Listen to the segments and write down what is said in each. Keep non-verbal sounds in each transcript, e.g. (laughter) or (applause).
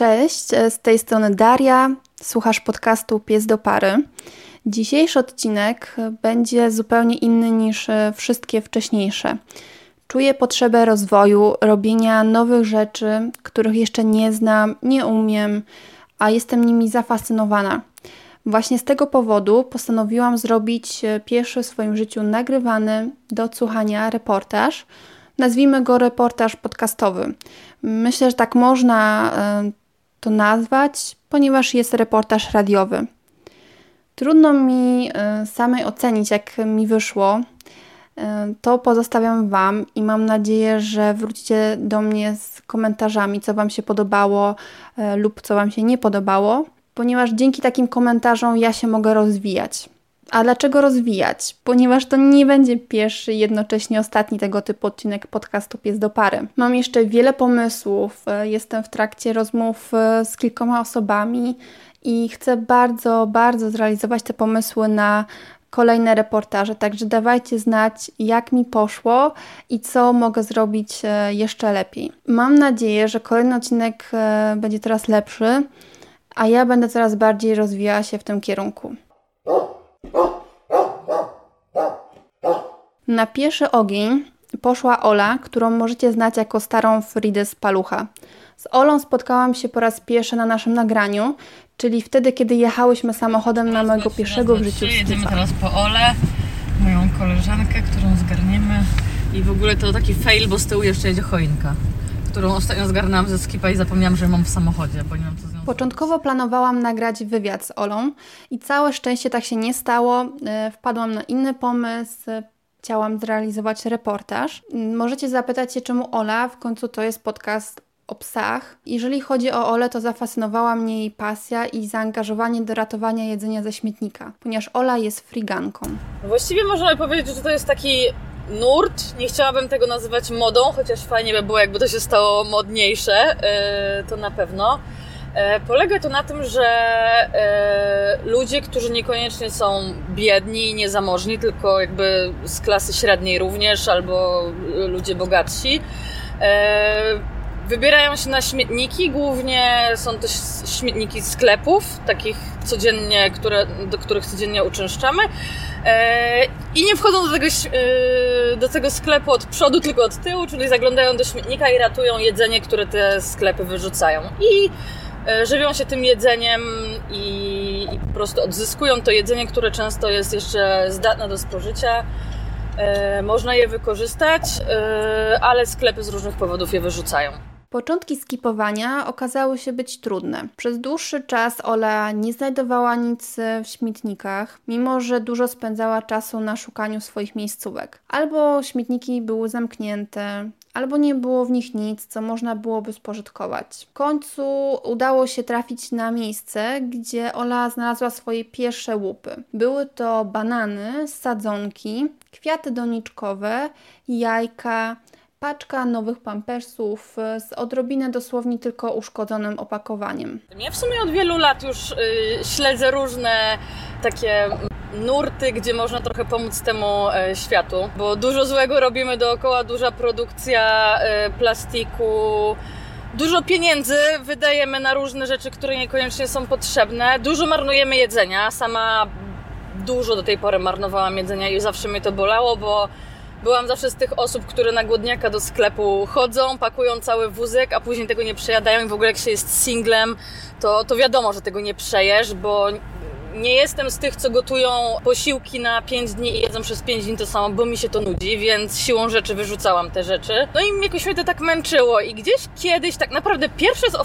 Cześć, z tej strony Daria, słuchasz podcastu Pies do Pary. Dzisiejszy odcinek będzie zupełnie inny niż wszystkie wcześniejsze. Czuję potrzebę rozwoju, robienia nowych rzeczy, których jeszcze nie znam, nie umiem, a jestem nimi zafascynowana. Właśnie z tego powodu postanowiłam zrobić pierwszy w swoim życiu nagrywany do odsłuchania reportaż. Nazwijmy go reportaż podcastowy. Myślę, że tak można e, to nazwać, ponieważ jest reportaż radiowy. Trudno mi e, samej ocenić, jak mi wyszło. E, to pozostawiam Wam i mam nadzieję, że wrócicie do mnie z komentarzami, co Wam się podobało lub co Wam się nie podobało, ponieważ dzięki takim komentarzom ja się mogę rozwijać. A dlaczego rozwijać? Ponieważ to nie będzie pierwszy, jednocześnie ostatni tego typu odcinek podcastu Pies do Pary. Mam jeszcze wiele pomysłów, e, jestem w trakcie rozmów e, z kilkoma osobami i chcę bardzo, bardzo zrealizować te pomysły na kolejne reportaże, także dawajcie znać, jak mi poszło i co mogę zrobić e, jeszcze lepiej. Mam nadzieję, że kolejny odcinek będzie teraz lepszy, a ja będę coraz bardziej rozwijała się w tym kierunku. Na pierwszy ogień poszła Ola, którą możecie znać jako starą Fridę z Palucha. Z Olą spotkałam się po raz pierwszy na naszym nagraniu, czyli wtedy, kiedy jechałyśmy samochodem na mojego pierwszego w życiu Jedziemy teraz po Olę, moją koleżankę, którą zgarniemy. I w ogóle to taki fail, bo z tyłu jeszcze jedzie choinka, którą ostatnio zgarnęłam ze skipa i zapomniałam, że mam w samochodzie, bo nie mam co z nią Początkowo planowałam nagrać wywiad z Olą i całe szczęście tak się nie stało. E, wpadłam na inny pomysł, chciałam zrealizować reportaż. Możecie zapytać się, czemu Ola, w końcu to jest podcast o psach. Jeżeli chodzi o Olę, to zafascynowała mnie jej pasja i zaangażowanie do ratowania jedzenia ze śmietnika, ponieważ Ola jest friganką. Właściwie można powiedzieć, że to jest taki nurt. Nie chciałabym tego nazywać modą, chociaż fajnie by było, jakby to się stało modniejsze, yy, to na pewno. E, polega to na tym, że e, ludzie, którzy niekoniecznie są biedni i niezamożni, tylko jakby z klasy średniej również, albo ludzie bogatsi, e, wybierają się na śmietniki. Głównie są to śmietniki sklepów, takich codziennie, które, do których codziennie uczęszczamy. I nie wchodzą do tego, do tego sklepu od przodu, tylko od tyłu, czyli zaglądają do śmietnika i ratują jedzenie, które te sklepy wyrzucają. I E, żywią się tym jedzeniem i, i, po prostu odzyskują to jedzenie, które często jest jeszcze zdatne do spożycia. E, można je wykorzystać, e, ale sklepy z różnych powodów je wyrzucają. Początki skipowania okazały się być trudne. Przez dłuższy czas Ola nie znajdowała nic w śmietnikach, mimo że dużo spędzała czasu na szukaniu swoich miejscówek. Albo śmietniki były zamknięte, albo nie było w nich nic, co można byłoby spożytkować. W końcu udało się trafić na miejsce, gdzie Ola znalazła swoje pierwsze łupy. Były to banany, sadzonki, kwiaty doniczkowe, jajka, paczka nowych pampersów z odrobinę dosłownie tylko uszkodzonym opakowaniem. Ja w sumie od wielu lat już yy, śledzę różne takie nurty, gdzie można trochę pomóc temu e, światu, bo dużo złego robimy dookoła, duża produkcja e, plastiku, dużo pieniędzy wydajemy na różne rzeczy, które niekoniecznie są potrzebne, dużo marnujemy jedzenia. Sama dużo do tej pory marnowałam jedzenia i zawsze mnie to bolało, bo byłam zawsze z tych osób, które na głodniaka do sklepu chodzą, pakują cały wózek, a później tego nie przejadają i w ogóle jak się jest singlem, to, to wiadomo, że tego nie przejesz, bo nie jestem z tych, co gotują posiłki na 5 dni i jedzą przez 5 dni to samo, bo mi się to nudzi, więc siłą rzeczy wyrzucałam te rzeczy. No i jakoś mnie to tak męczyło i gdzieś kiedyś tak naprawdę pierwsze z o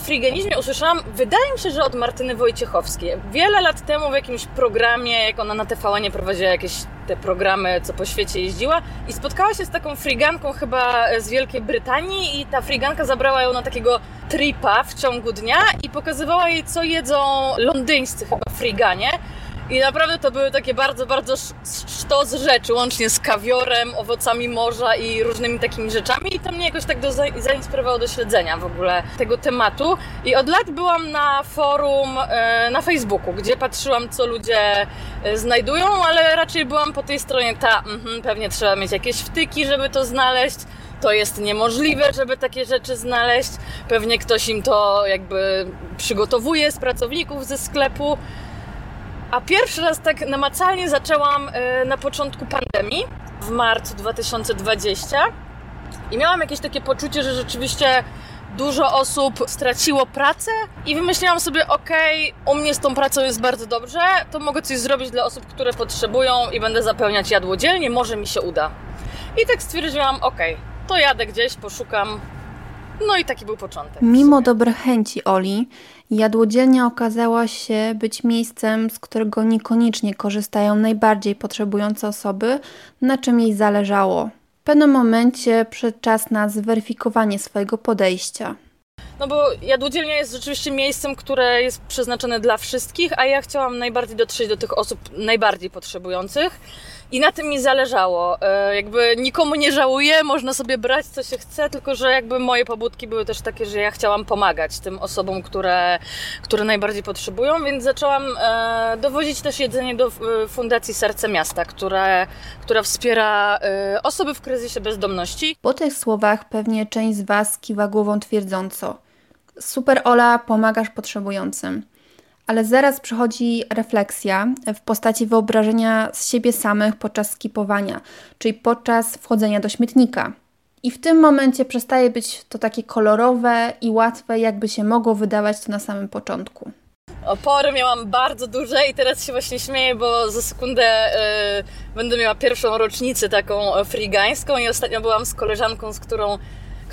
usłyszałam, wydaje mi się, że od Martyny Wojciechowskiej. Wiele lat temu w jakimś programie, jak ona na TVN prowadziła jakieś te programy, co po świecie jeździła i spotkała się z taką friganką chyba z Wielkiej Brytanii i ta friganka zabrała ją na takiego tripa w ciągu dnia i pokazywała jej, co jedzą londyńscy chyba friganie. I naprawdę to były takie bardzo, bardzo sztos rzeczy, łącznie z kawiorem, owocami morza i różnymi takimi rzeczami. I to mnie jakoś tak do, zainspirowało do śledzenia w ogóle tego tematu. I od lat byłam na forum e, na Facebooku, gdzie patrzyłam, co ludzie e, znajdują, ale raczej byłam po tej stronie ta, mm, pewnie trzeba mieć jakieś wtyki, żeby to znaleźć to jest niemożliwe, żeby takie rzeczy znaleźć. Pewnie ktoś im to jakby przygotowuje z pracowników ze sklepu. A pierwszy raz tak namacalnie zaczęłam e, na początku pandemii, w marcu 2020. I miałam jakieś takie poczucie, że rzeczywiście dużo osób straciło pracę i wymyśliłam sobie, ok, u mnie z tą pracą jest bardzo dobrze, to mogę coś zrobić dla osób, które potrzebują i będę zapełniać jadłodzielnie, może mi się uda. I tak stwierdziłam, ok, to jadę gdzieś, poszukam. No i taki był początek. Mimo dobrych chęci Oli, jadłodzielnia okazała się być miejscem, z którego niekoniecznie korzystają najbardziej potrzebujące osoby, na czym jej zależało. W pewnym momencie przyszedł czas na zweryfikowanie swojego podejścia. No bo jadłodzielnia jest rzeczywiście miejscem, które jest przeznaczone dla wszystkich, a ja chciałam najbardziej dotrzeć do tych osób najbardziej potrzebujących. I na tym mi zależało. E, jakby nikomu nie żałuję, można sobie brać co się chce, tylko że jakby moje pobudki były też takie, że ja chciałam pomagać tym osobom, które, które najbardziej potrzebują, więc zaczęłam e, dowozić też jedzenie do e, Fundacji Serce Miasta, które, która wspiera osoby w kryzysie bezdomności. Po tych słowach pewnie część z Was kiwa głową twierdząco. Super Ola, pomagasz potrzebującym. Ale zaraz przychodzi refleksja w postaci wyobrażenia z siebie samych podczas skipowania, czyli podczas wchodzenia do śmietnika. I w tym momencie przestaje być to takie kolorowe i łatwe, jakby się mogło wydawać to na samym początku. Opory miałam bardzo duże i teraz się właśnie śmieję, bo za sekundę yy, będę miała pierwszą rocznicę taką frigańską i ostatnio byłam z koleżanką, z którą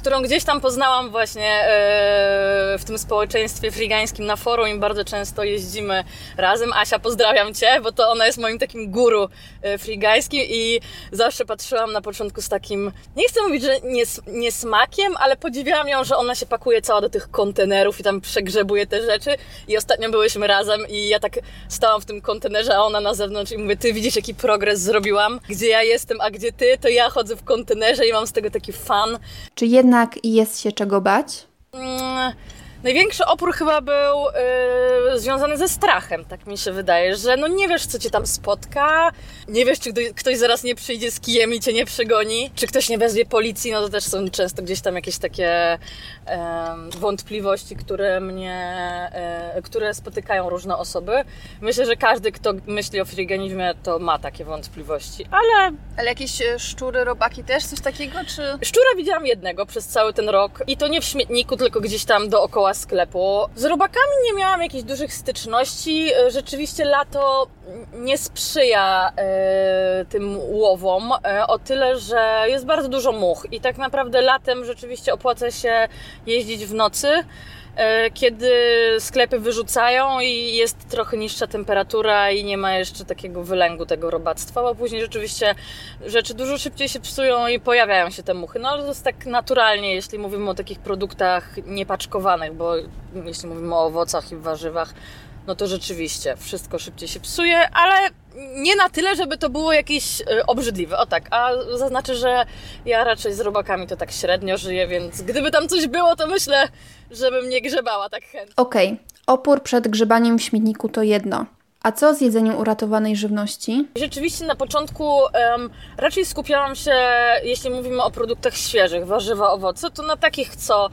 którą gdzieś tam poznałam właśnie e, w tym społeczeństwie frigańskim na forum i bardzo często jeździmy razem. Asia, pozdrawiam Cię, bo to ona jest moim takim guru e, frigańskim i zawsze patrzyłam na początku z takim, nie chcę mówić, że nie, nie smakiem, ale podziwiałam ją, że ona się pakuje cała do tych kontenerów i tam przegrzebuje te rzeczy i ostatnio byłyśmy razem i ja tak stałam w tym kontenerze, a ona na zewnątrz i mówię, Ty widzisz jaki progres zrobiłam, gdzie ja jestem, a gdzie Ty, to ja chodzę w kontenerze i mam z tego taki fan. Czy jedna jednak jest się czego bać? Największy opór chyba był yy, związany ze strachem, tak mi się wydaje, że no nie wiesz, co cię tam spotka, nie wiesz, czy ktoś zaraz nie przyjdzie z kijem i cię nie przegoni, czy ktoś nie wezwie policji, no to też są często gdzieś tam jakieś takie yy, wątpliwości, które mnie, yy, które spotykają różne osoby. Myślę, że każdy, kto myśli o friganizmie, to ma takie wątpliwości, ale... Ale jakieś e, szczury, robaki też, coś takiego, czy... Szczura widziałam jednego przez cały ten rok i to nie w śmietniku, tylko gdzieś tam dookoła sklepu. Z robakami nie miałam jakichś dużych styczności. Rzeczywiście lato nie sprzyja e, tym łowom e, o tyle, że jest bardzo dużo much i tak naprawdę latem rzeczywiście opłaca się jeździć w nocy. E, kiedy sklepy wyrzucają i jest trochę niższa temperatura i nie ma jeszcze takiego wylęgu tego robactwa, bo później rzeczywiście rzeczy dużo szybciej się psują i pojawiają się te muchy. No ale to jest tak naturalnie, jeśli mówimy o takich produktach niepaczkowanych, bo jeśli mówimy o owocach i warzywach, no to rzeczywiście wszystko szybciej się psuje, ale nie na tyle, żeby to było jakieś e, obrzydliwe. O tak, a zaznaczę, że ja raczej z robakami to tak średnio żyję, więc gdyby tam coś było, to myślę, żebym nie grzebała tak chętnie. Okej, okay. opór przed grzebaniem w śmietniku to jedno. A co z jedzeniem uratowanej żywności? Rzeczywiście na początku um, raczej skupiałam się, jeśli mówimy o produktach świeżych, warzywa, owoce, to na takich, co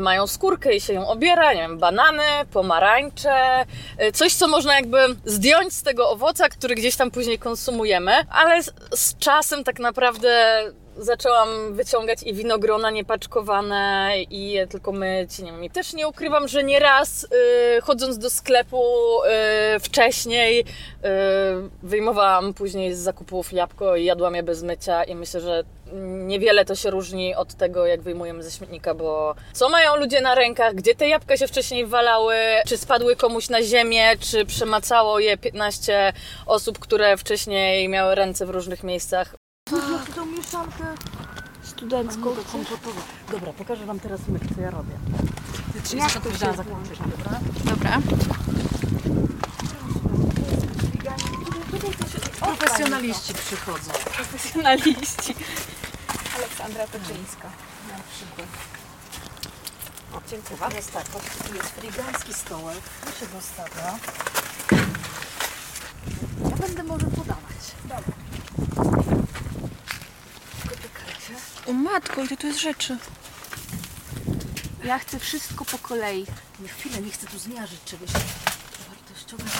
mają skórkę i się ją obiera, nie wiem, banany, pomarańcze, e, coś, co można jakby zdjąć z tego owoca, który gdzieś tam później konsumujemy, ale z, z czasem tak naprawdę zaczęłam wyciągać i winogrona niepaczkowane i je tylko myć. Nie wiem. I też nie ukrywam, że nieraz yy, chodząc do sklepu yy, wcześniej yy, wyjmowałam później z zakupów jabłko i jadłam je bez mycia i myślę, że niewiele to się różni od tego, jak wyjmujemy ze śmietnika, bo co mają ludzie na rękach, gdzie te jabłka się wcześniej walały, czy spadły komuś na ziemię, czy przemacało je 15 osób, które wcześniej miały ręce w różnych miejscach. Masz tą mieszankę studencką. Dobra, pokażę Wam teraz myk, co ja robię. Ja Jak to się zakończyć, dobra? Profesjonaliści przychodzą. Profesjonaliści. Aleksandra Toczyńska na przykład. O, dziękuję. Teraz tak, tu jest frigański stołek, tu się zostawia. Ja będę może podawać. Dobra. O matko, ile tu jest rzeczy. Ja chcę wszystko po kolei. Nie chwilę, nie chcę tu zmiażyć czegoś wartościowego.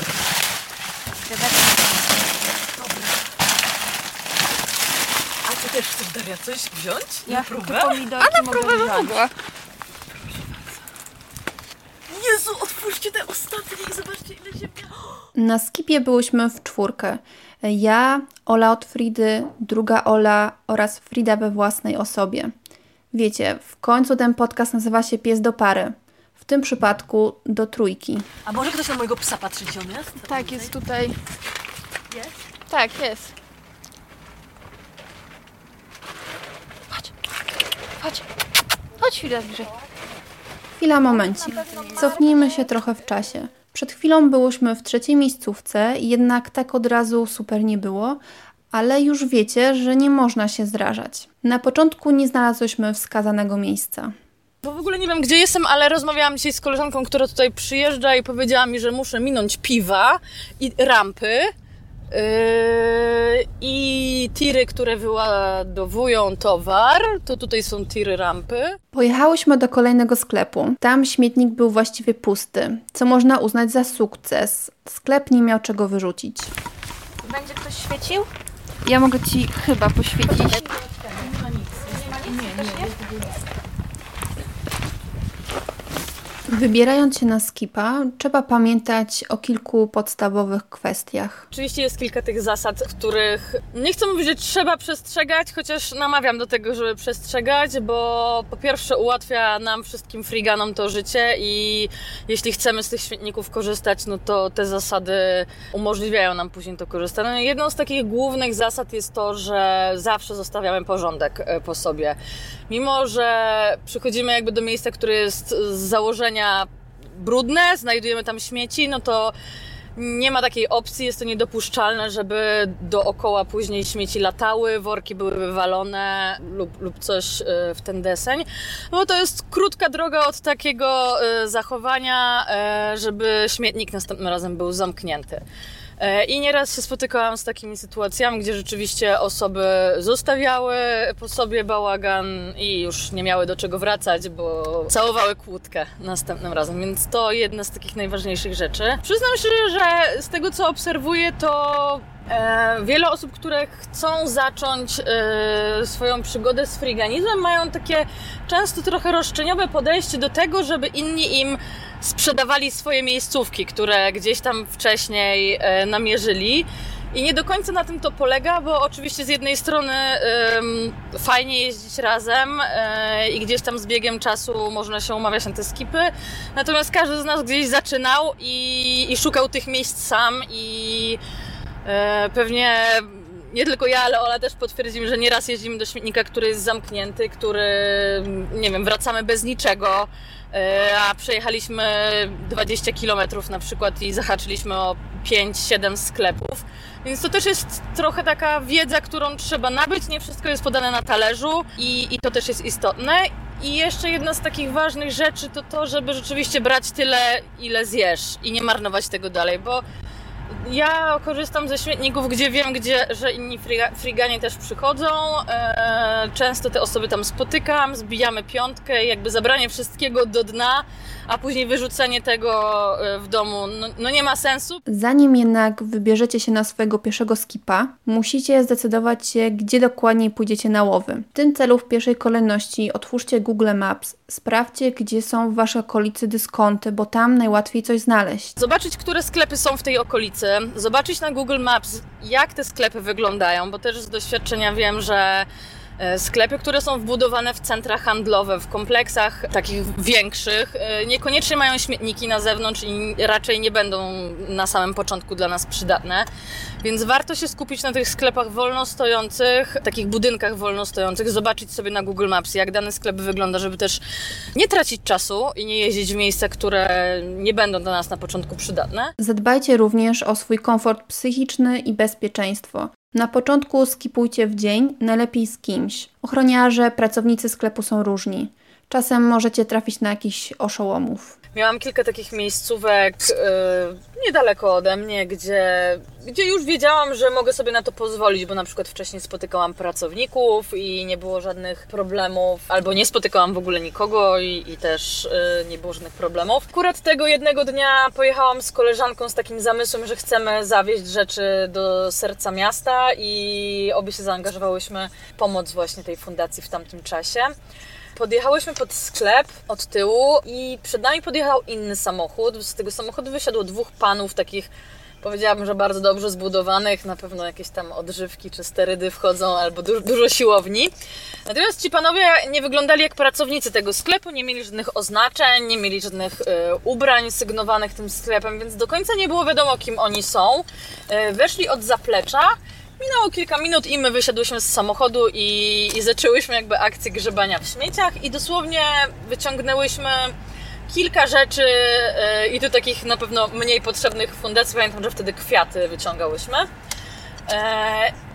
A ty też chcesz, Daria, coś wziąć? Ja na te próbę? pomidorki mogę wziąć. Jezu, otwórzcie te ostatnie i zobaczcie, ile się miało. (gasps) Na skipie byłyśmy w czwórkę. Ja, Ola od Fridy, druga Ola oraz Frida we własnej osobie. Wiecie, w końcu ten podcast nazywa się Pies do pary. W tym przypadku do trójki. A może ktoś na mojego psa patrzy, gdzie on jest? Tak, jest tutaj. Jest? Tak, jest. Chodź. Chodź. Chodź chwilę bliżej. Chwila, momencik. Cofnijmy się trochę w czasie. Przed chwilą byłyśmy w trzeciej miejscówce, jednak tak od razu super nie było, ale już wiecie, że nie można się zrażać. Na początku nie znalazłyśmy wskazanego miejsca. Bo w ogóle nie wiem, gdzie jestem, ale rozmawiałam dzisiaj z koleżanką, która tutaj przyjeżdża i powiedziała mi, że muszę minąć piwa i rampy. Yy, I tiry, które wyładowują towar, to tutaj są tiry rampy. Pojechałeśmy do kolejnego sklepu. Tam śmietnik był właściwie pusty, co można uznać za sukces. Sklep nie miał czego wyrzucić. Będzie ktoś świecił? Ja mogę Ci chyba poświecić. Wybierając się na skipa, trzeba pamiętać o kilku podstawowych kwestiach. Oczywiście jest kilka tych zasad, których nie chcę mówić, że trzeba przestrzegać, chociaż namawiam do tego, żeby przestrzegać, bo po pierwsze ułatwia nam wszystkim friganom to życie i jeśli chcemy z tych śmietników korzystać, no to te zasady umożliwiają nam później to korzystać. No jedną z takich głównych zasad jest to, że zawsze zostawiamy porządek e, po sobie. Mimo, że przychodzimy jakby do miejsca, które jest z założenia brudne, znajdujemy tam śmieci, no to nie ma takiej opcji, jest to niedopuszczalne, żeby dookoła później śmieci latały, worki były wywalone lub, lub coś e, w ten deseń. No to jest krótka droga od takiego e, zachowania, e, żeby śmietnik następnym razem był zamknięty. E, I nieraz się spotykałam z takimi sytuacjami, gdzie rzeczywiście osoby zostawiały po sobie bałagan i już nie miały do czego wracać, bo całowały kłódkę następnym razem. Więc to jedna z takich najważniejszych rzeczy. Przyznam się, że z tego co obserwuję, to E, wiele osób, które chcą zacząć e, swoją przygodę z friganizmem, mają takie często trochę roszczeniowe podejście do tego, żeby inni im sprzedawali swoje miejscówki, które gdzieś tam wcześniej e, namierzyli. I nie do końca na tym to polega, bo oczywiście z jednej strony fajnie jeździć razem yy, i gdzieś tam z biegiem czasu można się umawiać na te skipy, natomiast każdy z nas gdzieś zaczynał i, i szukał tych miejsc sam i E, pewnie nie tylko ja, ale Ola też potwierdzimy, że nieraz jeździmy do śmietnika, który jest zamknięty, który, nie wiem, wracamy bez niczego, e, a przejechaliśmy 20 km na przykład i zahaczyliśmy o 5-7 sklepów. Więc to też jest trochę taka wiedza, którą trzeba nabyć. Nie wszystko jest podane na talerzu i, i to też jest istotne. I jeszcze jedna z takich ważnych rzeczy to to, żeby rzeczywiście brać tyle, ile zjesz i nie marnować tego dalej, bo ja korzystam ze śmietników, gdzie wiem, gdzie, że inni friga, friganie też przychodzą. E, często te osoby tam spotykam, zbijamy piątkę, jakby zabranie wszystkiego do dna, a później wyrzucenie tego e, w domu no, no nie ma sensu. Zanim jednak wybierzecie się na swojego pierwszego skipa, musicie zdecydować się, gdzie dokładnie pójdziecie na łowy. W tym celu w pierwszej kolejności otwórzcie Google Maps, sprawdźcie, gdzie są w waszej okolicy dyskonty, bo tam najłatwiej coś znaleźć. Zobaczyć, które sklepy są w tej okolicy, zobaczyć na Google Maps, jak te sklepy wyglądają, bo też z doświadczenia wiem, że sklepy, które są wbudowane w centra handlowe, w kompleksach takich większych, e, niekoniecznie mają śmietniki na zewnątrz i raczej nie będą na samym początku dla nas przydatne. Więc warto się skupić na tych sklepach wolnostojących, takich budynkach wolnostojących, zobaczyć sobie na Google Maps, jak dany sklep wygląda, żeby też nie tracić czasu i nie jeździć w miejsca, które nie będą dla nas na początku przydatne. Zadbajcie również o swój komfort psychiczny i bezpieczeństwo. Na początku skipujcie w dzień, najlepiej z kimś. Ochroniarze, pracownicy sklepu są różni. Czasem możecie trafić na jakichś oszołomów. Miałam kilka takich miejscówek yy, niedaleko ode mnie, gdzie, gdzie już wiedziałam, że mogę sobie na to pozwolić, bo na przykład wcześniej spotykałam pracowników i nie było żadnych problemów, albo nie spotykałam w ogóle nikogo i, i też yy, nie było żadnych problemów. Akurat tego jednego dnia pojechałam z koleżanką z takim zamysłem, że chcemy zawieźć rzeczy do serca miasta i obie się zaangażowałyśmy w pomoc właśnie tej fundacji w tamtym czasie. Podjechałyśmy pod sklep od tyłu i przed nami podjechał inny samochód. Z tego samochodu wysiadło dwóch panów takich powiedziałabym, że bardzo dobrze zbudowanych, na pewno jakieś tam odżywki czy sterydy wchodzą, albo dużo, dużo siłowni. Natomiast ci panowie nie wyglądali jak pracownicy tego sklepu, nie mieli żadnych oznaczeń, nie mieli żadnych y, ubrań sygnowanych tym sklepem, więc do końca nie było wiadomo, kim oni są. Y, weszli od zaplecza. Minęło kilka minut i my wysiadłyśmy z samochodu i, i zaczęłyśmy jakby akcję grzebania w śmieciach i dosłownie wyciągnęłyśmy kilka rzeczy yy, i tu takich na pewno mniej potrzebnych fundacji. Pamiętam, że wtedy kwiaty wyciągałyśmy. Yy,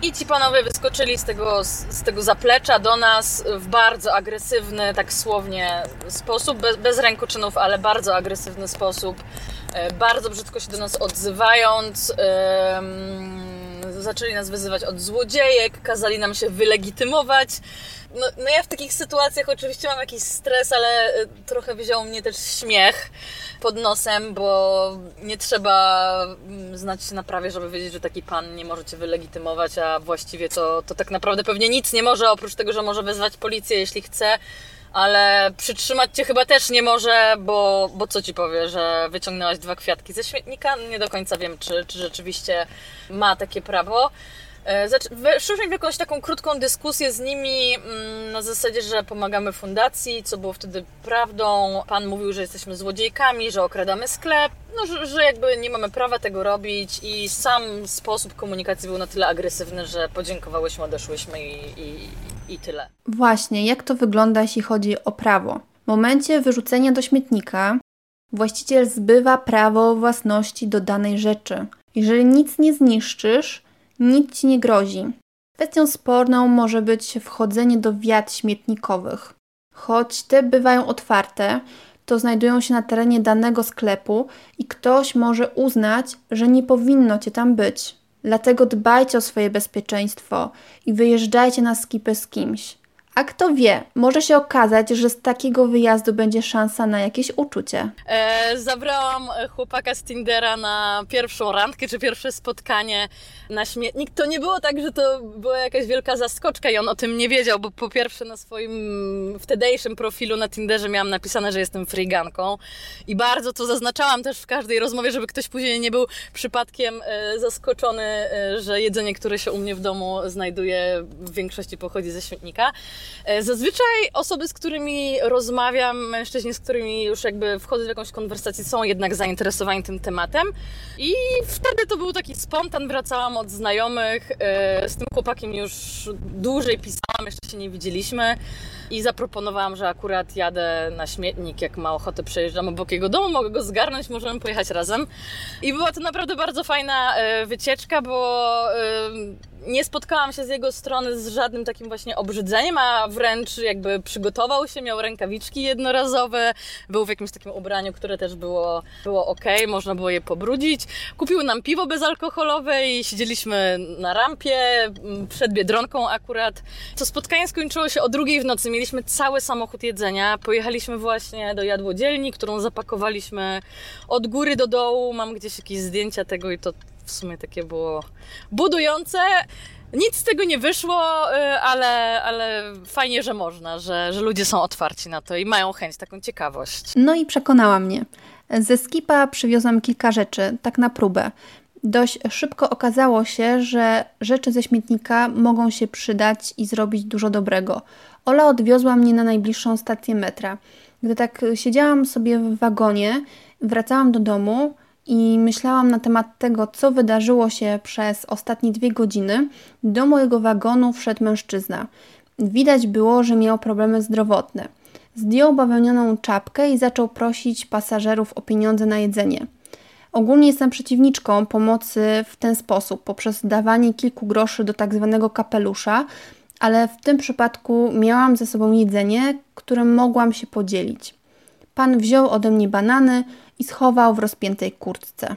I ci panowie wyskoczyli z tego, z tego zaplecza do nas w bardzo agresywny, tak słownie sposób, bez, bez rękoczynów, ale bardzo agresywny sposób, yy, bardzo brzydko się do nas odzywając zaczęli nas wyzywać od złodziejek, kazali nam się wylegitymować. No, no ja w takich sytuacjach oczywiście mam jakiś stres, ale y, trochę wziął mnie też śmiech pod nosem, bo nie trzeba mm, znać się na prawie, żeby wiedzieć, że taki pan nie może cię wylegitymować, a właściwie to, to tak naprawdę pewnie nic nie może, oprócz tego, że może wezwać policję, jeśli chce, ale przytrzymać cię chyba też nie może, bo, bo co ci powie, że wyciągnęłaś dwa kwiatki ze śmietnika? Nie do końca wiem, czy, czy rzeczywiście ma takie prawo. E, weszliśmy w jakąś taką krótką dyskusję z nimi mm, na zasadzie, że pomagamy fundacji, co było wtedy prawdą. Pan mówił, że jesteśmy złodziejkami, że okradamy sklep, no, że, że jakby nie mamy prawa tego robić i sam sposób komunikacji był na tyle agresywny, że podziękowałyśmy, odeszłyśmy i, i, i tyle. Właśnie, jak to wygląda, jeśli chodzi o prawo? W momencie wyrzucenia do śmietnika właściciel zbywa prawo własności do danej rzeczy. Jeżeli nic nie zniszczysz, nic ci nie grozi. Kwestią sporną może być wchodzenie do wiat śmietnikowych. Choć te bywają otwarte, to znajdują się na terenie danego sklepu i ktoś może uznać, że nie powinno cię tam być. Dlatego dbajcie o swoje bezpieczeństwo i wyjeżdżajcie na skipy z kimś. A kto wie, może się okazać, że z takiego wyjazdu będzie szansa na jakieś uczucie. E, zabrałam chłopaka z Tindera na pierwszą randkę, czy pierwsze spotkanie na śmietnik. To nie było tak, że to była jakaś wielka zaskoczka i on o tym nie wiedział, bo po pierwsze na swoim wtedejszym profilu na Tinderze miałam napisane, że jestem friganką i bardzo to zaznaczałam też w każdej rozmowie, żeby ktoś później nie był przypadkiem e, zaskoczony, e, że jedzenie, które się u mnie w domu znajduje, w większości pochodzi ze śmietnika. E, zazwyczaj osoby, z którymi rozmawiam, mężczyźni, z którymi już jakby wchodzę w jakąś konwersację, są jednak zainteresowani tym tematem. I wtedy to był taki spontan, wracałam od znajomych. E, z tym chłopakiem już dłużej pisałam, jeszcze się nie widzieliśmy. I zaproponowałam, że akurat jadę na śmietnik, jak ma ochotę przejeżdżam obok jego domu, mogę go zgarnąć, możemy pojechać razem. I była to naprawdę bardzo fajna e, wycieczka, bo nie spotkałam się z jego strony z żadnym takim właśnie obrzydzeniem, a wręcz jakby przygotował się, miał rękawiczki jednorazowe, był w jakimś takim ubraniu, które też było, było ok, można było je pobrudzić. Kupił nam piwo bezalkoholowe i siedzieliśmy na rampie przed Biedronką akurat. To spotkanie skończyło się o drugiej w nocy. Mieliśmy cały samochód jedzenia. Pojechaliśmy właśnie do jadłodzielni, którą zapakowaliśmy od góry do dołu. Mam gdzieś jakieś zdjęcia tego i to w sumie takie było budujące. Nic z tego nie wyszło, y, ale, ale fajnie, że można, że, że ludzie są otwarci na to i mają chęć, taką ciekawość. No i przekonała mnie. Ze skipa przywiozłam kilka rzeczy, tak na próbę. Dość szybko okazało się, że rzeczy ze śmietnika mogą się przydać i zrobić dużo dobrego. Ola odwiozła mnie na najbliższą stację metra. Gdy tak siedziałam sobie w wagonie, wracałam do domu, i myślałam na temat tego, co wydarzyło się przez ostatnie dwie godziny, do mojego wagonu wszedł mężczyzna. Widać było, że miał problemy zdrowotne. Zdjął bawełnianą czapkę i zaczął prosić pasażerów o pieniądze na jedzenie. Ogólnie jestem przeciwniczką pomocy w ten sposób, poprzez dawanie kilku groszy do tak zwanego kapelusza, ale w tym przypadku miałam ze sobą jedzenie, którym mogłam się podzielić. Pan wziął ode mnie banany i schował w rozpiętej kurtce.